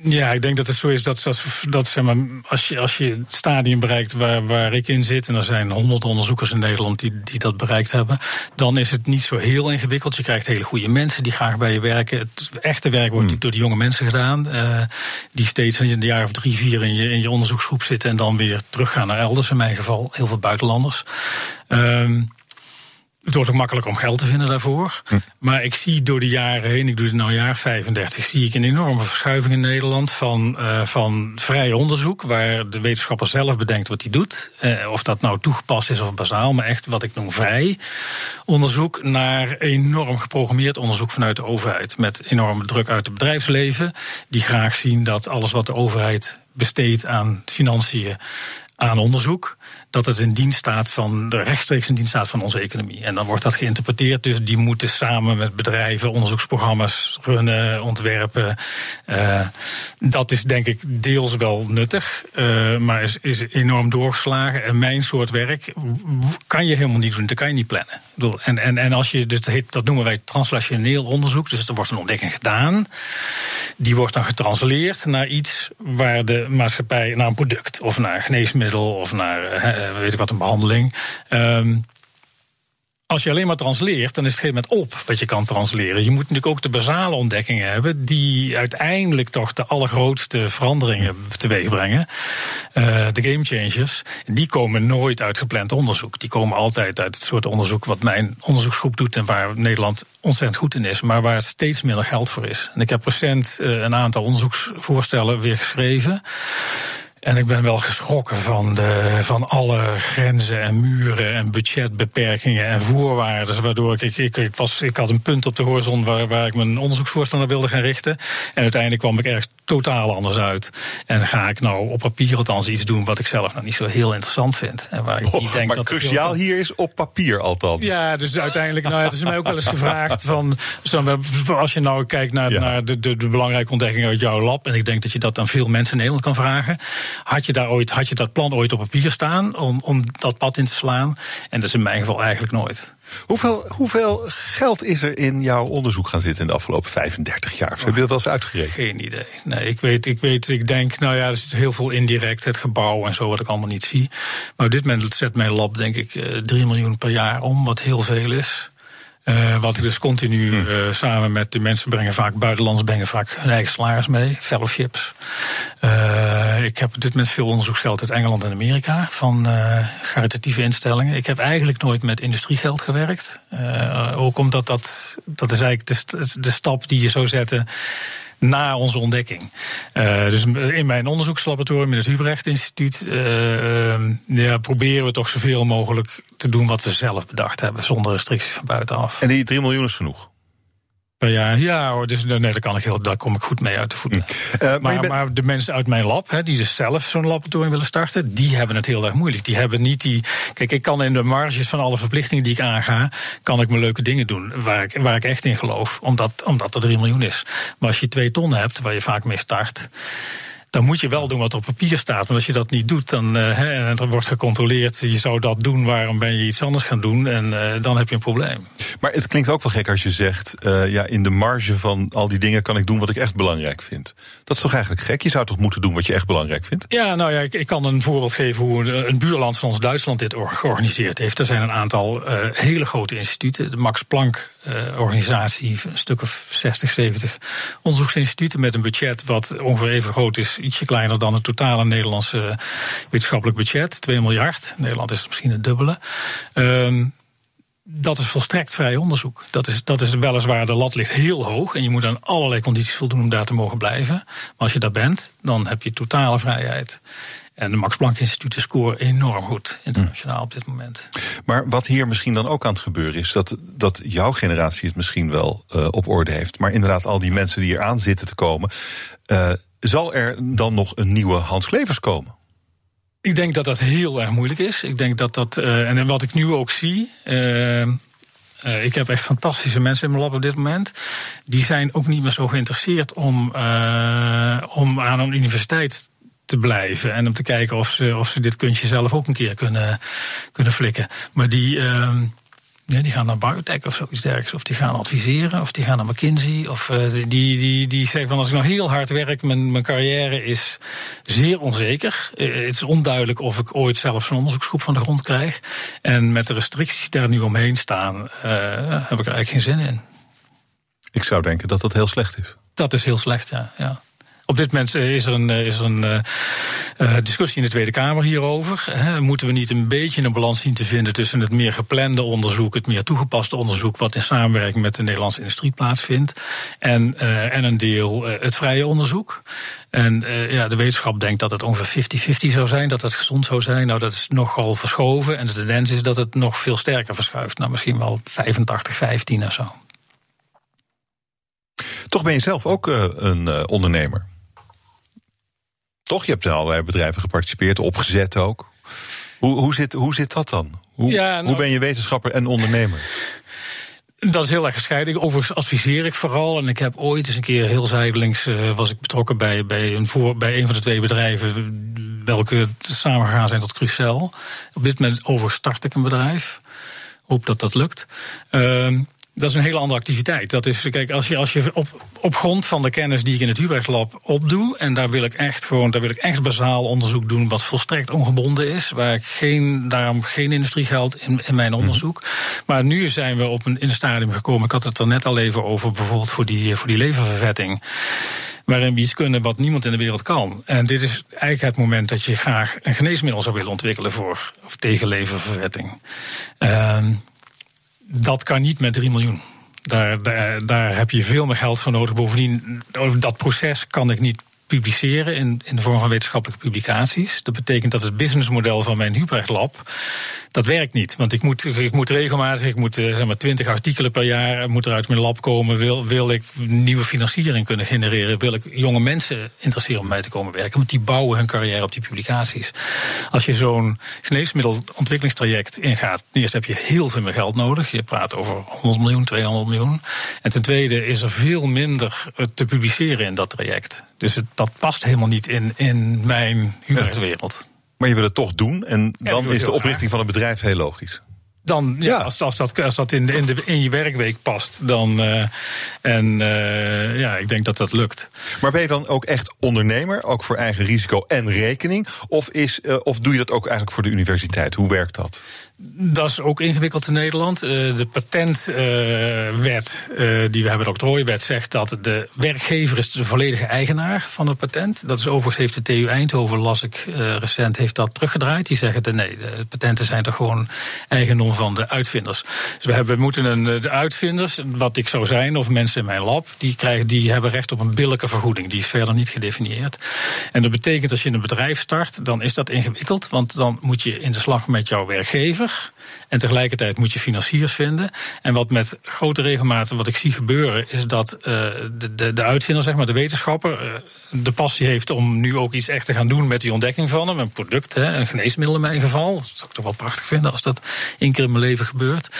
Ja, ik denk dat het zo is dat, dat, dat zeg maar, als, je, als je het stadium bereikt waar, waar ik in zit, en er zijn honderd onderzoekers in Nederland die, die dat bereikt hebben, dan is het niet zo heel ingewikkeld. Je krijgt hele goede mensen die graag bij je werken. Het echte werk wordt hmm. door de jonge mensen gedaan, uh, die steeds in de jaar of drie, vier in je, in je onderzoeksgroep zitten en dan weer teruggaan naar elders, in mijn geval heel veel buitenlanders. Um, het wordt ook makkelijk om geld te vinden daarvoor. Hm. Maar ik zie door de jaren heen, ik doe het nu jaar 35, zie ik een enorme verschuiving in Nederland van, uh, van vrij onderzoek, waar de wetenschapper zelf bedenkt wat hij doet. Uh, of dat nou toegepast is of bazaal, maar echt wat ik noem vrij onderzoek, naar enorm geprogrammeerd onderzoek vanuit de overheid. Met enorme druk uit het bedrijfsleven, die graag zien dat alles wat de overheid besteedt aan financiën aan onderzoek, dat het in dienst staat van de rechtstreeks in dienst staat van onze economie. En dan wordt dat geïnterpreteerd, dus die moeten samen met bedrijven onderzoeksprogramma's runnen, ontwerpen. Uh, dat is denk ik deels wel nuttig, uh, maar is, is enorm doorgeslagen. En mijn soort werk kan je helemaal niet doen, dat kan je niet plannen. En, en, en als je, dat, noemen wij translationeel onderzoek, dus er wordt een ontdekking gedaan. Die wordt dan getranslateerd naar iets waar de maatschappij, naar een product of naar geneesmiddel of naar uh, weet ik wat, een behandeling. Um, als je alleen maar transleert, dan is het geen moment op wat je kan transleren. Je moet natuurlijk ook de basale ontdekkingen hebben, die uiteindelijk toch de allergrootste veranderingen teweeg brengen. Uh, de game changers. Die komen nooit uit gepland onderzoek. Die komen altijd uit het soort onderzoek wat mijn onderzoeksgroep doet en waar Nederland ontzettend goed in is, maar waar steeds minder geld voor is. En ik heb recent uh, een aantal onderzoeksvoorstellen weer geschreven. En ik ben wel geschrokken van, de, van alle grenzen en muren en budgetbeperkingen en voorwaarden. Waardoor ik, ik, ik, was, ik had een punt op de horizon waar, waar ik mijn onderzoeksvoorstel naar wilde gaan richten. En uiteindelijk kwam ik ergens totaal anders uit. En ga ik nou op papier althans iets doen wat ik zelf nog niet zo heel interessant vind. En waar ik oh, denk maar dat cruciaal hier is op papier althans. Ja, dus uiteindelijk, nou, het is mij ook wel eens gevraagd van, als je nou kijkt naar, naar de, de, de belangrijke ontdekkingen uit jouw lab, en ik denk dat je dat aan veel mensen in Nederland kan vragen, had je daar ooit, had je dat plan ooit op papier staan om, om dat pad in te slaan? En dat is in mijn geval eigenlijk nooit. Hoeveel, hoeveel geld is er in jouw onderzoek gaan zitten in de afgelopen 35 jaar? Heb je dat wel eens uitgerekend? Geen idee. Nee, ik weet, ik weet, ik denk, nou ja, er zit heel veel indirect, het gebouw en zo, wat ik allemaal niet zie. Maar op dit moment zet mijn lab, denk ik, 3 eh, miljoen per jaar om, wat heel veel is. Uh, wat ik dus continu uh, samen met de mensen brengen, vaak buitenlands brengen vaak hun eigen salaris mee, fellowships. Uh, ik heb dit met veel onderzoeksgeld uit Engeland en Amerika van caritatieve instellingen. Ik heb eigenlijk nooit met industriegeld gewerkt. ook omdat dat, dat is eigenlijk de, de stap die je zou zetten na onze ontdekking. Uh, dus in mijn onderzoekslaboratorium, in het Hubrecht Instituut, uh, uh, ja, proberen we toch zoveel mogelijk te doen wat we zelf bedacht hebben, zonder restricties van buitenaf. En die 3 miljoen is genoeg? Per jaar, ja hoor, dus nee, daar, kan ik heel, daar kom ik goed mee uit de voeten. Uh, maar, maar, de mensen uit mijn lab, hè, die dus zelf zo'n laboratorium willen starten, die hebben het heel erg moeilijk. Die hebben niet die. Kijk, ik kan in de marges van alle verplichtingen die ik aanga, kan ik me leuke dingen doen waar ik, waar ik echt in geloof, omdat, omdat er 3 miljoen is. Maar als je twee ton hebt, waar je vaak mee start dan moet je wel doen wat op papier staat. Want als je dat niet doet, dan uh, er wordt gecontroleerd. Je zou dat doen, waarom ben je iets anders gaan doen? En uh, dan heb je een probleem. Maar het klinkt ook wel gek als je zegt: uh, ja, in de marge van al die dingen kan ik doen wat ik echt belangrijk vind. Dat is toch eigenlijk gek? Je zou toch moeten doen wat je echt belangrijk vindt? Ja, nou ja, ik, ik kan een voorbeeld geven hoe een, buurland van ons Duitsland dit georganiseerd heeft. Er zijn een aantal hele grote instituten. De Max Planck organisatie, een stuk of 60, 70 onderzoeksinstituten met een budget wat ongeveer even groot is ietsje kleiner dan het totale Nederlandse wetenschappelijk budget. 2 miljard. Nederland is misschien het dubbele. Um, dat is volstrekt vrij onderzoek. Dat is, dat is weliswaar, de lat ligt heel hoog. En je moet aan allerlei condities voldoen om daar te mogen blijven. Maar als je daar bent, dan heb je totale vrijheid. En de Max Planck Instituten scoren enorm goed internationaal op dit moment. Maar wat hier misschien dan ook aan het gebeuren is, dat, dat jouw generatie het misschien wel uh, op orde heeft. Maar inderdaad, al die mensen die hier aan zitten te komen. Uh, zal er dan nog een nieuwe Hans Klevers komen? Ik denk dat dat heel erg moeilijk is. Ik denk dat dat, uh, en wat ik nu ook zie. Uh, Uh, ik heb echt fantastische mensen in mijn lab op dit moment. Die zijn ook niet meer zo geïnteresseerd om, om aan een universiteit te blijven. En om te kijken of ze, of ze dit kunstje zelf ook een keer kunnen, kunnen flikken. Maar die. Ja, die gaan naar biotech of zoiets dergelijks. Of die gaan adviseren, of die gaan naar McKinsey. Of uh, die, die, die zeggen van als ik nou heel hard werk, mijn, mijn carrière is zeer onzeker. Uh, het is onduidelijk of ik ooit zelf zo'n onderzoeksgroep van de grond krijg. En met de restricties die daar nu omheen staan, uh, heb ik er eigenlijk geen zin in. Ik zou denken dat dat heel slecht is. Dat is heel slecht, ja. ja. Op dit moment is er een, is er een uh, discussie in de Tweede Kamer hierover. Moeten we niet een beetje een balans zien te vinden tussen het meer geplande onderzoek, het meer toegepaste onderzoek, wat in samenwerking met de Nederlandse industrie plaatsvindt, en, en een deel het vrije onderzoek. En ja, de wetenschap denkt dat het ongeveer 50-50 zou zijn, dat het gezond zou zijn. Nou, dat is nogal verschoven. En de tendens is dat het nog veel sterker verschuift. Nou, misschien wel 85-15 of zo. Toch ben je zelf ook een ondernemer. Toch? Je hebt in allerlei bedrijven geparticipeerd, opgezet ook. Hoe, hoe, zit, hoe zit dat dan? Hoe, ja, nou, hoe ben je wetenschapper en ondernemer? Dat is heel erg gescheiden. Overigens adviseer ik vooral. En ik heb ooit eens een keer heel zijdelings uh, was ik betrokken bij, bij, een voor, bij een van de twee bedrijven. welke samengegaan zijn tot Crucel. Op dit moment overstart ik een bedrijf. Hoop dat dat lukt. Uh, dat is een hele andere activiteit. Dat is, kijk, als je, als je op, op grond van de kennis die ik in het Hubrecht Lab opdoe, en daar wil ik echt gewoon, daar wil ik echt bazaal onderzoek doen, wat volstrekt ongebonden is, waar ik geen, daarom geen industriegeld in, in mijn mhm. onderzoek. Maar nu zijn we op een, in een stadium gekomen, ik had het er net al even over, bijvoorbeeld voor die, voor die leververvetting waarin we iets kunnen wat niemand in de wereld kan. En dit is eigenlijk het moment dat je graag een geneesmiddel zou willen ontwikkelen voor of tegen leververvetting. Uh, dat kan niet met 3 miljoen. Daar, daar, daar heb je veel meer geld voor nodig. Bovendien, dat proces kan ik niet publiceren in, in de vorm van wetenschappelijke publicaties. Dat betekent dat het businessmodel van mijn Hubrecht Lab dat werkt niet. Want ik moet, ik moet regelmatig, ik moet eh, zeg maar 20 artikelen per jaar moet er uit mijn lab komen. Wil, wil ik nieuwe financiering kunnen genereren? Wil ik jonge mensen interesseren om mij te komen werken? Want die bouwen hun carrière op die publicaties. Als je zo'n geneesmiddelontwikkelingstraject ingaat, ten eerste heb je heel veel meer geld nodig. Je praat over 100 miljoen, 200 miljoen. En ten tweede is er veel minder te publiceren in dat traject. Dus het, dat past helemaal niet in, in mijn humorwereld. Maar je wil het toch doen en dan is de oprichting van een bedrijf heel logisch. Dan, ja, Als, als, dat, als dat in, de, in, de, in je werkweek past, dan. Uh, en uh, ja, ik denk dat dat lukt. Maar ben je dan ook echt ondernemer, ook voor eigen risico en rekening? Of, is, uh, of doe je dat ook eigenlijk voor de universiteit? Hoe werkt dat? Dat is ook ingewikkeld in Nederland. De patentwet die we hebben, de octrooiwet, zegt dat de werkgever is de volledige eigenaar van het patent. Dat is overigens heeft de TU Eindhoven, las ik recent, heeft dat teruggedraaid. Die zeggen, nee, de patenten zijn toch gewoon eigendom van de uitvinders. Dus we, hebben, we moeten een, eh, de uitvinders, wat ik zou zijn, of mensen in mijn lab, die, krijgen, die hebben recht op een billijke vergoeding. Die is verder niet gedefinieerd. En dat betekent als je een bedrijf start, dan is dat ingewikkeld. Want dan moet je in de slag met jouw werkgever. En tegelijkertijd moet je financiers vinden. En wat met grote regelmaat, wat ik zie gebeuren, is dat uh, de, de, de uitvinder, zeg maar, de wetenschapper, uh, de passie heeft om nu ook iets echt te gaan doen met die ontdekking van hem. Een product, hè, een geneesmiddel in mijn geval. Dat zou ik toch wel prachtig vinden als dat één keer in mijn leven gebeurt.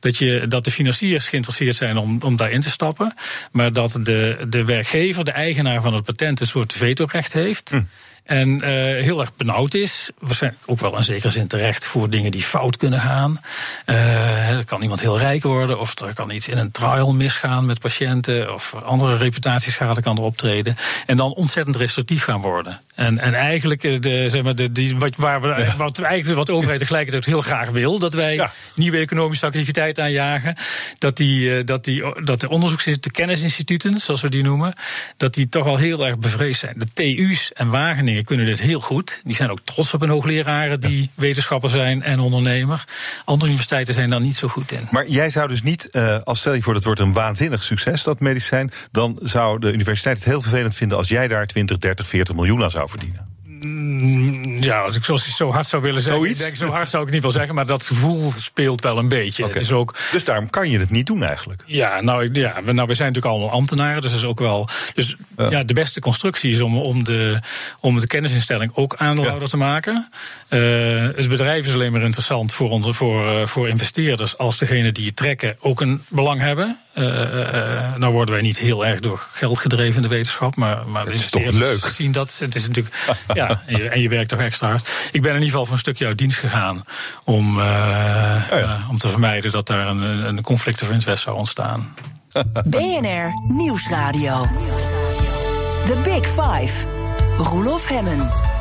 Dat, je, dat de financiers geïnteresseerd zijn om, om daarin te stappen. Maar dat de, de werkgever, de eigenaar van het patent, een soort vetorecht heeft. Hm. En uh, heel erg benauwd is. Waarschijnlijk ook wel in zekere zin terecht voor dingen die fout kunnen gaan. Uh, er kan iemand heel rijk worden, of er kan iets in een trial misgaan met patiënten, of andere reputatieschade kan er optreden. En dan ontzettend restrictief gaan worden. En, en eigenlijk, eh, de, zeg maar, de, die, wat, waar we, ja. wat, eigenlijk, wat de overheid tegelijkertijd heel graag wil, dat wij ja. nieuwe economische activiteit aanjagen. Dat, die, dat, die, dat de onderzoeksinstituten, de kennisinstituten, zoals we die noemen, dat die toch wel heel erg bevreesd zijn. De TU's en Wageningen kunnen dit heel goed. Die zijn ook trots op hun hoogleraren die ja. wetenschapper zijn en ondernemer. Andere universiteiten zijn daar niet zo goed in. Maar jij zou dus niet, uh, als stel je voor dat wordt een waanzinnig succes, dat medicijn, dan zou de universiteit het heel vervelend vinden als jij daar 20, 30, 40 miljoen aan zou verdienen. Ja, als ik zo hard zou willen zeggen. Zoiets? Ik denk, zo hard zou ik niet wel zeggen, maar dat gevoel speelt wel een beetje. Het is ook. Dus daarom kan je het niet doen eigenlijk. Ja, nou, ja, we, nou, we zijn natuurlijk allemaal ambtenaren, dus dat is ook wel. Dus ja, de beste constructie is om, om, de, om de kennisinstelling ook aandeelhouder te maken. Eh, het bedrijf is alleen maar interessant voor, onze, voor, eh, voor investeerders als degene die het trekken ook een belang hebben. Eh, eh, eh, nou worden wij niet heel erg door geld gedreven in de wetenschap, maar, maar de is toch leuk? zien dat. Het is natuurlijk, ja, en je, en je werkt toch extra hard. Ik ben in ieder geval voor een stukje uit dienst gegaan om, eh, ja. eh, om te vermijden dat daar een, een conflict of interest zou ontstaan. BNR Nieuwsradio. The Big Five. Roelof Hemmen.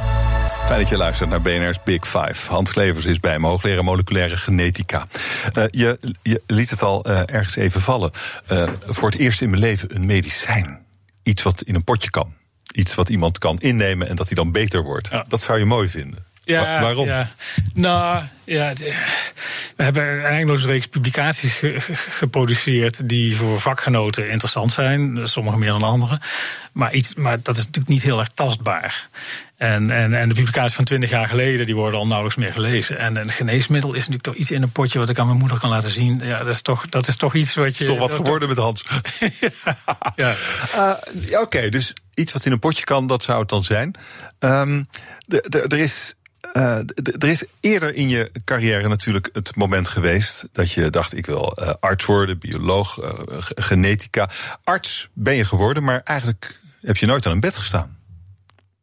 Fijn dat je luistert naar BNR's Big Five. Hans Klevers is bij me, hoogleraar moleculaire genetica. Eh, je, je liet het al eh, ergens even vallen. Eh, voor het eerst in mijn leven een medicijn. Iets wat in een potje kan. Iets wat iemand kan innemen en dat hij dan beter wordt. Ja. Dat zou je mooi vinden. Wa- waarom? Ja. Nou, ja, het- we hebben een eindeloze reeks publicaties ge- ge- geproduceerd die voor vakgenoten interessant zijn, sommige meer dan andere. Maar, iets, maar dat is natuurlijk niet heel erg tastbaar. En, en, en de publicaties van 20 jaar geleden die worden al nauwelijks meer gelezen. En een geneesmiddel is natuurlijk toch iets in een potje wat ik aan mijn moeder kan laten zien. Ja, dat is toch, dat is toch iets wat je. Is toch wat geworden met Hans? Ja. Eh, ja, Oké, dus iets wat in een potje kan, dat zou het dan zijn. Ehm, de- de- er is. Eh, er is eerder in je carrière natuurlijk het moment geweest dat je dacht: ik wil eh, arts worden, bioloog, eh, ge- genetica. Arts ben je geworden, maar eigenlijk heb je nooit aan een bed gestaan.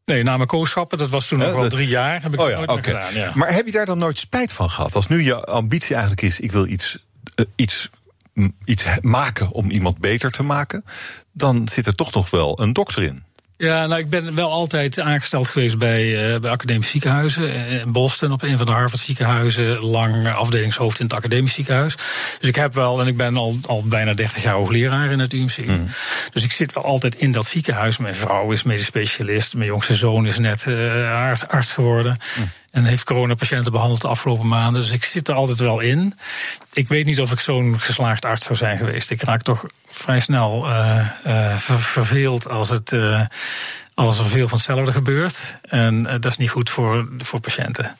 Nee, na mijn kooschappen, dat was toen nog wel drie jaar, heb ik Oh ja, nooit meer gedaan. Ja. Maar heb je daar dan nooit spijt van gehad? Als nu je ambitie eigenlijk is: ik wil iets, iets, iets maken om iemand beter te maken, dan zit er toch nog wel een dokter in. Ja, nou, ik ben wel altijd aangesteld geweest bij, eh, bij academische ziekenhuizen. Eh, In Boston, op een van de Harvard ziekenhuizen. Lang afdelingshoofd in het academisch ziekenhuis. Dus ik heb wel, en ik ben al, al bijna 30 jaar hoogleraar in het UMC. Dus ik zit wel altijd in dat ziekenhuis. Mijn vrouw is medisch specialist. Mijn jongste zoon is net eh, arts, arts geworden. En heeft coronapatiënten behandeld de afgelopen maanden. Dus ik zit er altijd wel in. Ik weet niet of ik zo'n geslaagd arts zou zijn geweest. Ik raak toch vrij snel eh, eh, ver- verveeld als, het, eh, als er veel van hetzelfde gebeurt. En eh, dat is niet goed voor, voor patiënten.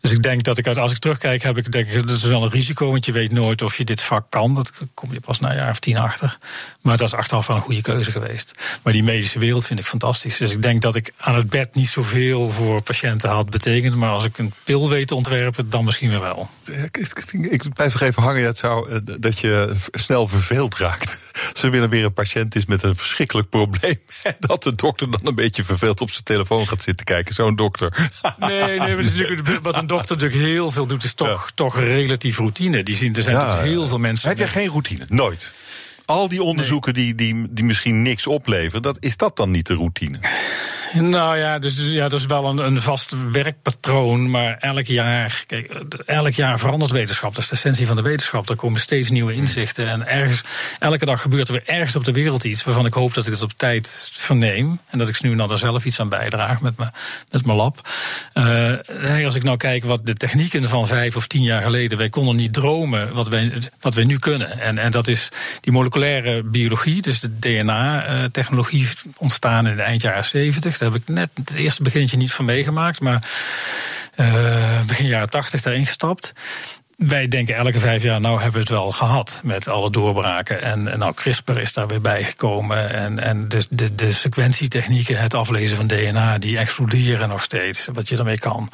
Dus ik denk dat ik als ik terugkijk, heb ik denk dat is wel een risico. Want je weet nooit of je dit vak kan. Dat kom je pas na een jaar of tien achter. Maar dat is achteraf wel een goede keuze geweest. Maar die medische wereld vind ik fantastisch. Dus ik denk dat ik aan het bed niet zoveel voor patiënten had betekend. Maar als ik een pil weet te ontwerpen, dan misschien wel. Ik, ik, blijf nog even hangen. Het zou, eh, dat je snel verveeld raakt. Er weer weer een patiënt is met een verschrikkelijk probleem. En dat de dokter dan een beetje verveeld op zijn telefoon gaat zitten kijken. Zo'n dokter. Nee, nee, maar het is natuurlijk, wat een dokter natuurlijk heel veel doet, is toch, toch relatief routine. Die zien, er zijn Ja, natuurlijk heel ja. veel mensen. Heb jij geen routine? Nooit. Al die onderzoeken die, die, die misschien niks opleveren, dat, is dat dan niet de routine? Nou ja, dus ja, dat is wel een, een vast werkpatroon. Maar elk jaar, kijk, elk jaar verandert wetenschap. Dat is de essentie van de wetenschap. Er komen steeds nieuwe inzichten. En ergens, elke dag gebeurt er weer ergens op de wereld iets waarvan ik hoop dat ik het op tijd verneem. En dat ik nu dan er zelf iets aan bijdraag met, me, met mijn lab. Eh, als ik nou kijk wat de technieken van vijf of tien jaar geleden. Wij konden niet dromen wat wij, wat wij nu kunnen. En, en dat is die moleculaire biologie, dus de DNA-technologie ontstaan in de eind jaren 70. Daar heb ik net het eerste beginnetje niet van meegemaakt, maar eh, begin jaren 80 daarin gestapt. Wij denken elke vijf jaar, nou hebben we het wel gehad met alle doorbraken. En, en nou, CRISPR is daar weer bijgekomen. En, en de, de, de sequentietechnieken, het aflezen van DNA, die exploderen nog steeds, wat je ermee kan.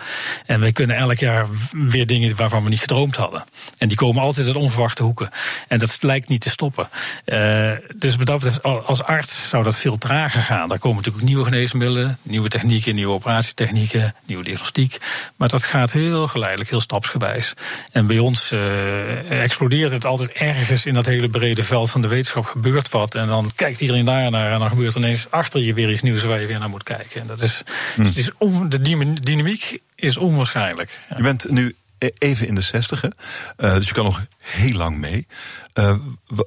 En we kunnen elk jaar weer dingen waarvan we niet gedroomd hadden. En die komen altijd uit onverwachte hoeken. En dat lijkt niet te stoppen. Uh, dus wat als arts zou dat veel trager gaan. Daar komen natuurlijk nieuwe geneesmiddelen, nieuwe technieken, nieuwe operatietechnieken, nieuwe diagnostiek. Maar dat gaat heel geleidelijk, heel stapsgewijs. En bij ons uh, explodeert het altijd ergens in dat hele brede veld van de wetenschap. Gebeurt wat en dan kijkt iedereen daar naar. En dan gebeurt er ineens achter je weer iets nieuws waar je weer naar moet kijken. En dat is, hm. het is on, de dynamiek is onwaarschijnlijk. Ja. Je bent nu even in de zestigen, uh, dus je kan nog heel lang mee. Uh,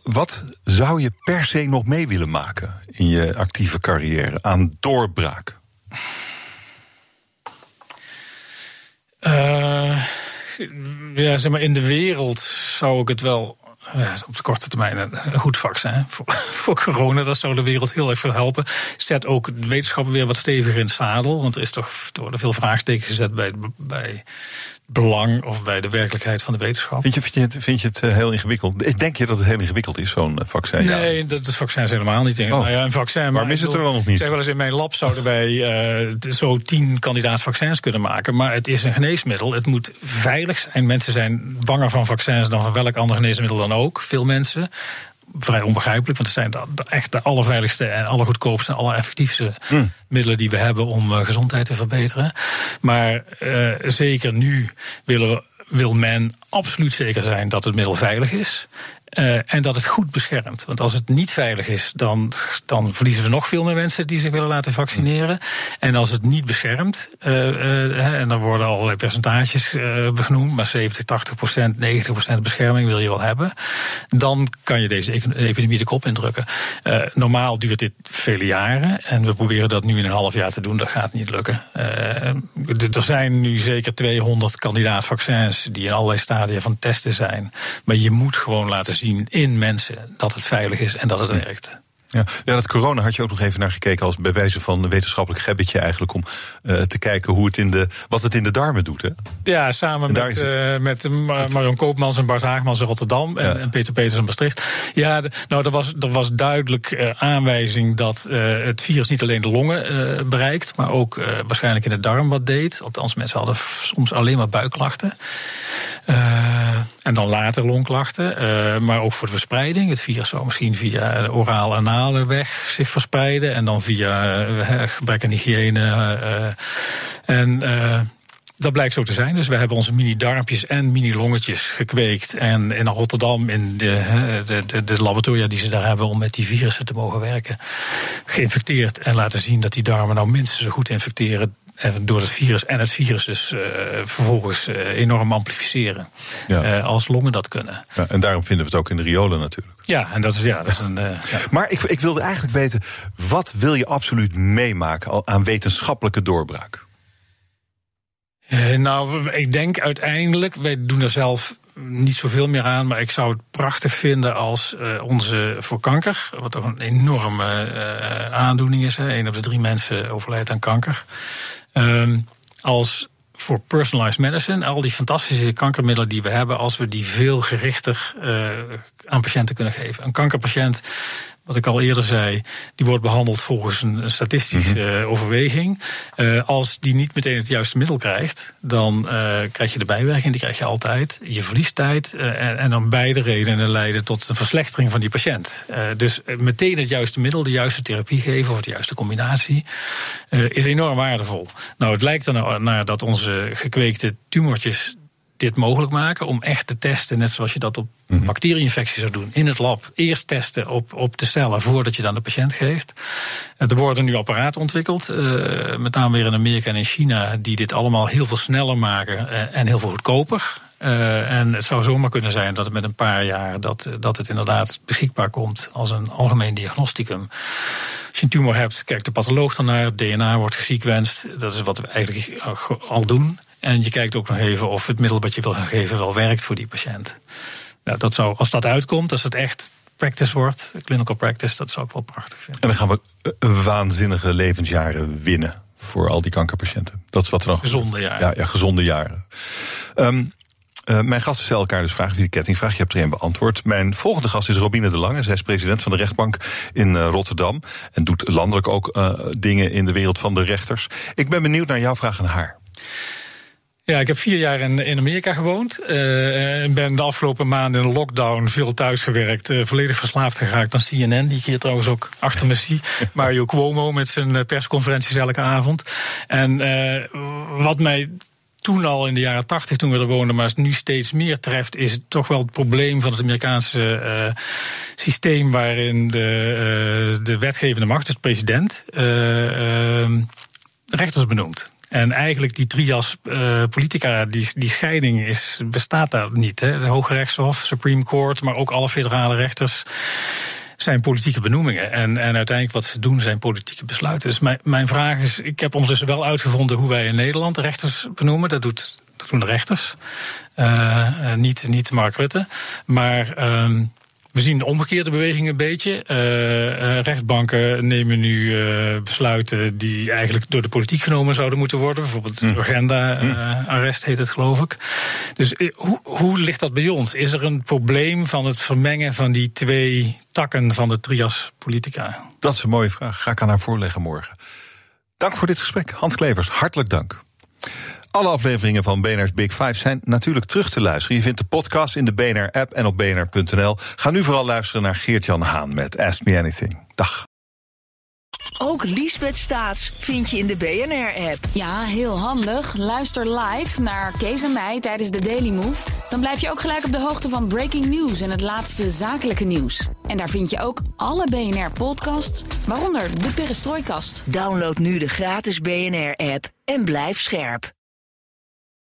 wat zou je per se nog mee willen maken in je actieve carrière aan doorbraak? Uh, ja, zeg maar, in de wereld zou ik het wel op de korte termijn een, goed vaccin voor, voor, corona. Dat zou de wereld heel erg veel helpen. Zet ook de wetenschappen weer wat steviger in het zadel. Want er, is toch, worden veel vraagtekens gezet bij, bij belang of bij de werkelijkheid van de wetenschap. Vind je, vind je het, vind je het eh, heel ingewikkeld? Denk je dat het heel ingewikkeld is, zo'n eh, vaccin? Nee, dat het vaccin is helemaal niet ingewikkeld. Oh. Nou ja, een vaccin. Waarom is het er dan nog niet? Zeg wel eens in mijn lab zouden wij uh, zo tien kandidaat vaccins kunnen maken. Maar het is een geneesmiddel. Het moet veilig zijn. Mensen zijn banger van vaccins dan van welk ander geneesmiddel dan ook. Veel mensen vrij onbegrijpelijk, want het zijn de, echt de allerveiligste en allergoedkoopste en allereffectiefste hm. middelen die we hebben om uh, gezondheid te verbeteren. Maar uh, zeker nu willen we, wil men absoluut zeker zijn dat het middel veilig is. Uh, en dat het goed beschermt. Want als het niet veilig is, dan, dan verliezen we nog veel meer mensen die zich willen laten vaccineren. En als het niet beschermt, uh, uh, en dan worden allerlei percentages genoemd, maar 70, 80 procent, 90 procent bescherming wil je wel hebben, dan kan je deze epidemie de kop indrukken. normaal duurt dit vele jaren en we proberen dat nu in een half jaar te doen. Dat gaat niet lukken. er zijn nu zeker 200 kandidaat vaccins die in allerlei stadia van testen zijn. Maar je moet gewoon laten zien in mensen dat het veilig is en dat het werkt. Ja, ja, dat corona had je ook nog even naar gekeken als bij wijze van een wetenschappelijk gebbetje eigenlijk om uh, te kijken hoe het in de, wat het in de darmen doet. Hè? Ja, samen met, uh, met Marion Koopmans en Bart Haagmans in Rotterdam en, en, Peter Peters in Maastricht. Ja, de, nou, er was, er was duidelijk uh, aanwijzing dat het virus niet alleen de longen bereikt, maar ook waarschijnlijk in de darm wat deed. Althans, mensen hadden soms alleen maar buikklachten. en dan later longklachten. maar ook voor de verspreiding. Het virus zou misschien via oraal en weg zich verspreiden. En dan via uh, gebrek aan hygiëne. Uh, en dat blijkt zo te zijn. Dus we hebben onze mini-darmpjes en mini-longetjes gekweekt. En in Rotterdam, in de, de, de, laboratoria die ze daar hebben om met die virussen te mogen werken, geïnfecteerd. En laten zien dat die darmen nou minstens zo goed infecteren door het virus en het virus dus uh, vervolgens uh, enorm amplificeren. Ja. als longen dat kunnen. Ja, en daarom vinden we het ook in de riolen natuurlijk. Ja, en dat is, ja, dat is een. Ja. Maar ik, ik wilde eigenlijk weten, wat wil je absoluut meemaken aan wetenschappelijke doorbraak? nou, ik denk uiteindelijk, wij doen er zelf niet zoveel meer aan, maar ik zou het prachtig vinden als uh, onze voor kanker, wat toch een enorme uh, aandoening is. Hè, een op de drie mensen overlijdt aan kanker. Um, als voor personalized medicine, al die fantastische kankermiddelen die we hebben, als we die veel gerichter uh, aan patiënten kunnen geven. Een kankerpatiënt wat ik al eerder zei, die wordt behandeld volgens een statistische mhm. uh, overweging. Uh, als die niet meteen het juiste middel krijgt, dan uh, krijg je de bijwerking, die krijg je altijd. Je verliest tijd en, en, dan beide redenen leiden tot een verslechtering van die patiënt. dus meteen het juiste middel, de juiste therapie geven of de juiste combinatie is enorm waardevol. Nou, het lijkt er nou naar dat onze gekweekte tumortjes dit mogelijk maken om echt te testen, net zoals je dat op mm bacteriënfectie zou doen, in het lab. Eerst testen op, op de cellen voordat je dan de patiënt geeft. Er worden nu apparaten ontwikkeld, uh, met name weer in Amerika en in China, die dit allemaal heel veel sneller maken eh, en heel veel goedkoper. Uh, en het zou zomaar kunnen zijn dat het met een paar jaar dat, dat het inderdaad beschikbaar komt als een algemeen diagnosticum. Als je een tumor hebt, kijkt de patholoog dan naar, het DNA wordt gesequenced. Dat is wat we eigenlijk al doen. En je kijkt ook nog even of het middel wat je wil gaan geven wel werkt voor die patiënt. Nou, dat zou, als dat uitkomt, als het echt practice wordt, clinical practice, dat zou ik wel prachtig vinden. En dan gaan we waanzinnige levensjaren winnen voor al die kankerpatiënten. Dat is wat er nog. Gezonde jaren. Ja, ja gezonde jaren. Um, uh, mijn gasten stellen elkaar dus vragen via de kettingvraag. Je hebt er een beantwoord. Mijn volgende gast is Robine de Lange. Zij is president van de rechtbank in uh, Rotterdam. En doet landelijk ook uh, dingen in de wereld van de rechters. Ik ben benieuwd naar jouw vraag aan haar. Ja, ik heb vier jaar in, in Amerika gewoond. Uh, en ben de afgelopen maanden in de lockdown veel thuis gewerkt. Uh, volledig verslaafd geraakt aan CNN, die ik hier trouwens ook achter me zie. Mario Cuomo met zijn eh, persconferenties elke avond. En uh, wat mij toen al in de jaren tachtig, toen we er woonden, maar nu steeds meer treft, is toch wel het probleem van het Amerikaanse uh, systeem waarin de, uh, de wetgevende macht, dus de president, uh, rechters benoemt. En eigenlijk die trias uh, politica, die, die scheiding is, bestaat daar niet. Hè. De Hoge Rechtshof, Supreme Court, maar ook alle federale rechters zijn politieke benoemingen. En, en uiteindelijk wat ze doen zijn politieke besluiten. Dus mijn, mijn vraag is, ik heb ons dus wel uitgevonden hoe wij in Nederland rechters benoemen. Dat doet Dat doen de rechters. niet, niet Mark Rutte. Maar. Ehm, we zien de omgekeerde beweging een beetje. Uh, rechtbanken nemen nu uh, besluiten die eigenlijk door de politiek genomen zouden moeten worden. Bijvoorbeeld hm. agenda-arrest hm. heet het, geloof ik. Dus hoe, hoe ligt dat bij ons? Is er een probleem van het vermengen van die twee takken van de trias politica? Dat is een mooie vraag. Ga ik aan haar voorleggen morgen. Dank voor dit gesprek. Hans Klevers, hartelijk dank. Alle afleveringen van BNR's Big Five zijn natuurlijk terug te luisteren. Je vindt de podcast in de BNR-app en op bnr.nl. Ga nu vooral luisteren naar Geert-Jan Haan met Ask Me Anything. Dag. Ook Liesbeth Staats vind je in de BNR-app. Ja, heel handig. Luister live naar Kees en mij tijdens de Daily Move. Dan blijf je ook gelijk op de hoogte van breaking news en het laatste zakelijke nieuws. En daar vind je ook alle BNR-podcasts, waaronder de Perestrooikast. Download nu de gratis BNR-app en blijf scherp.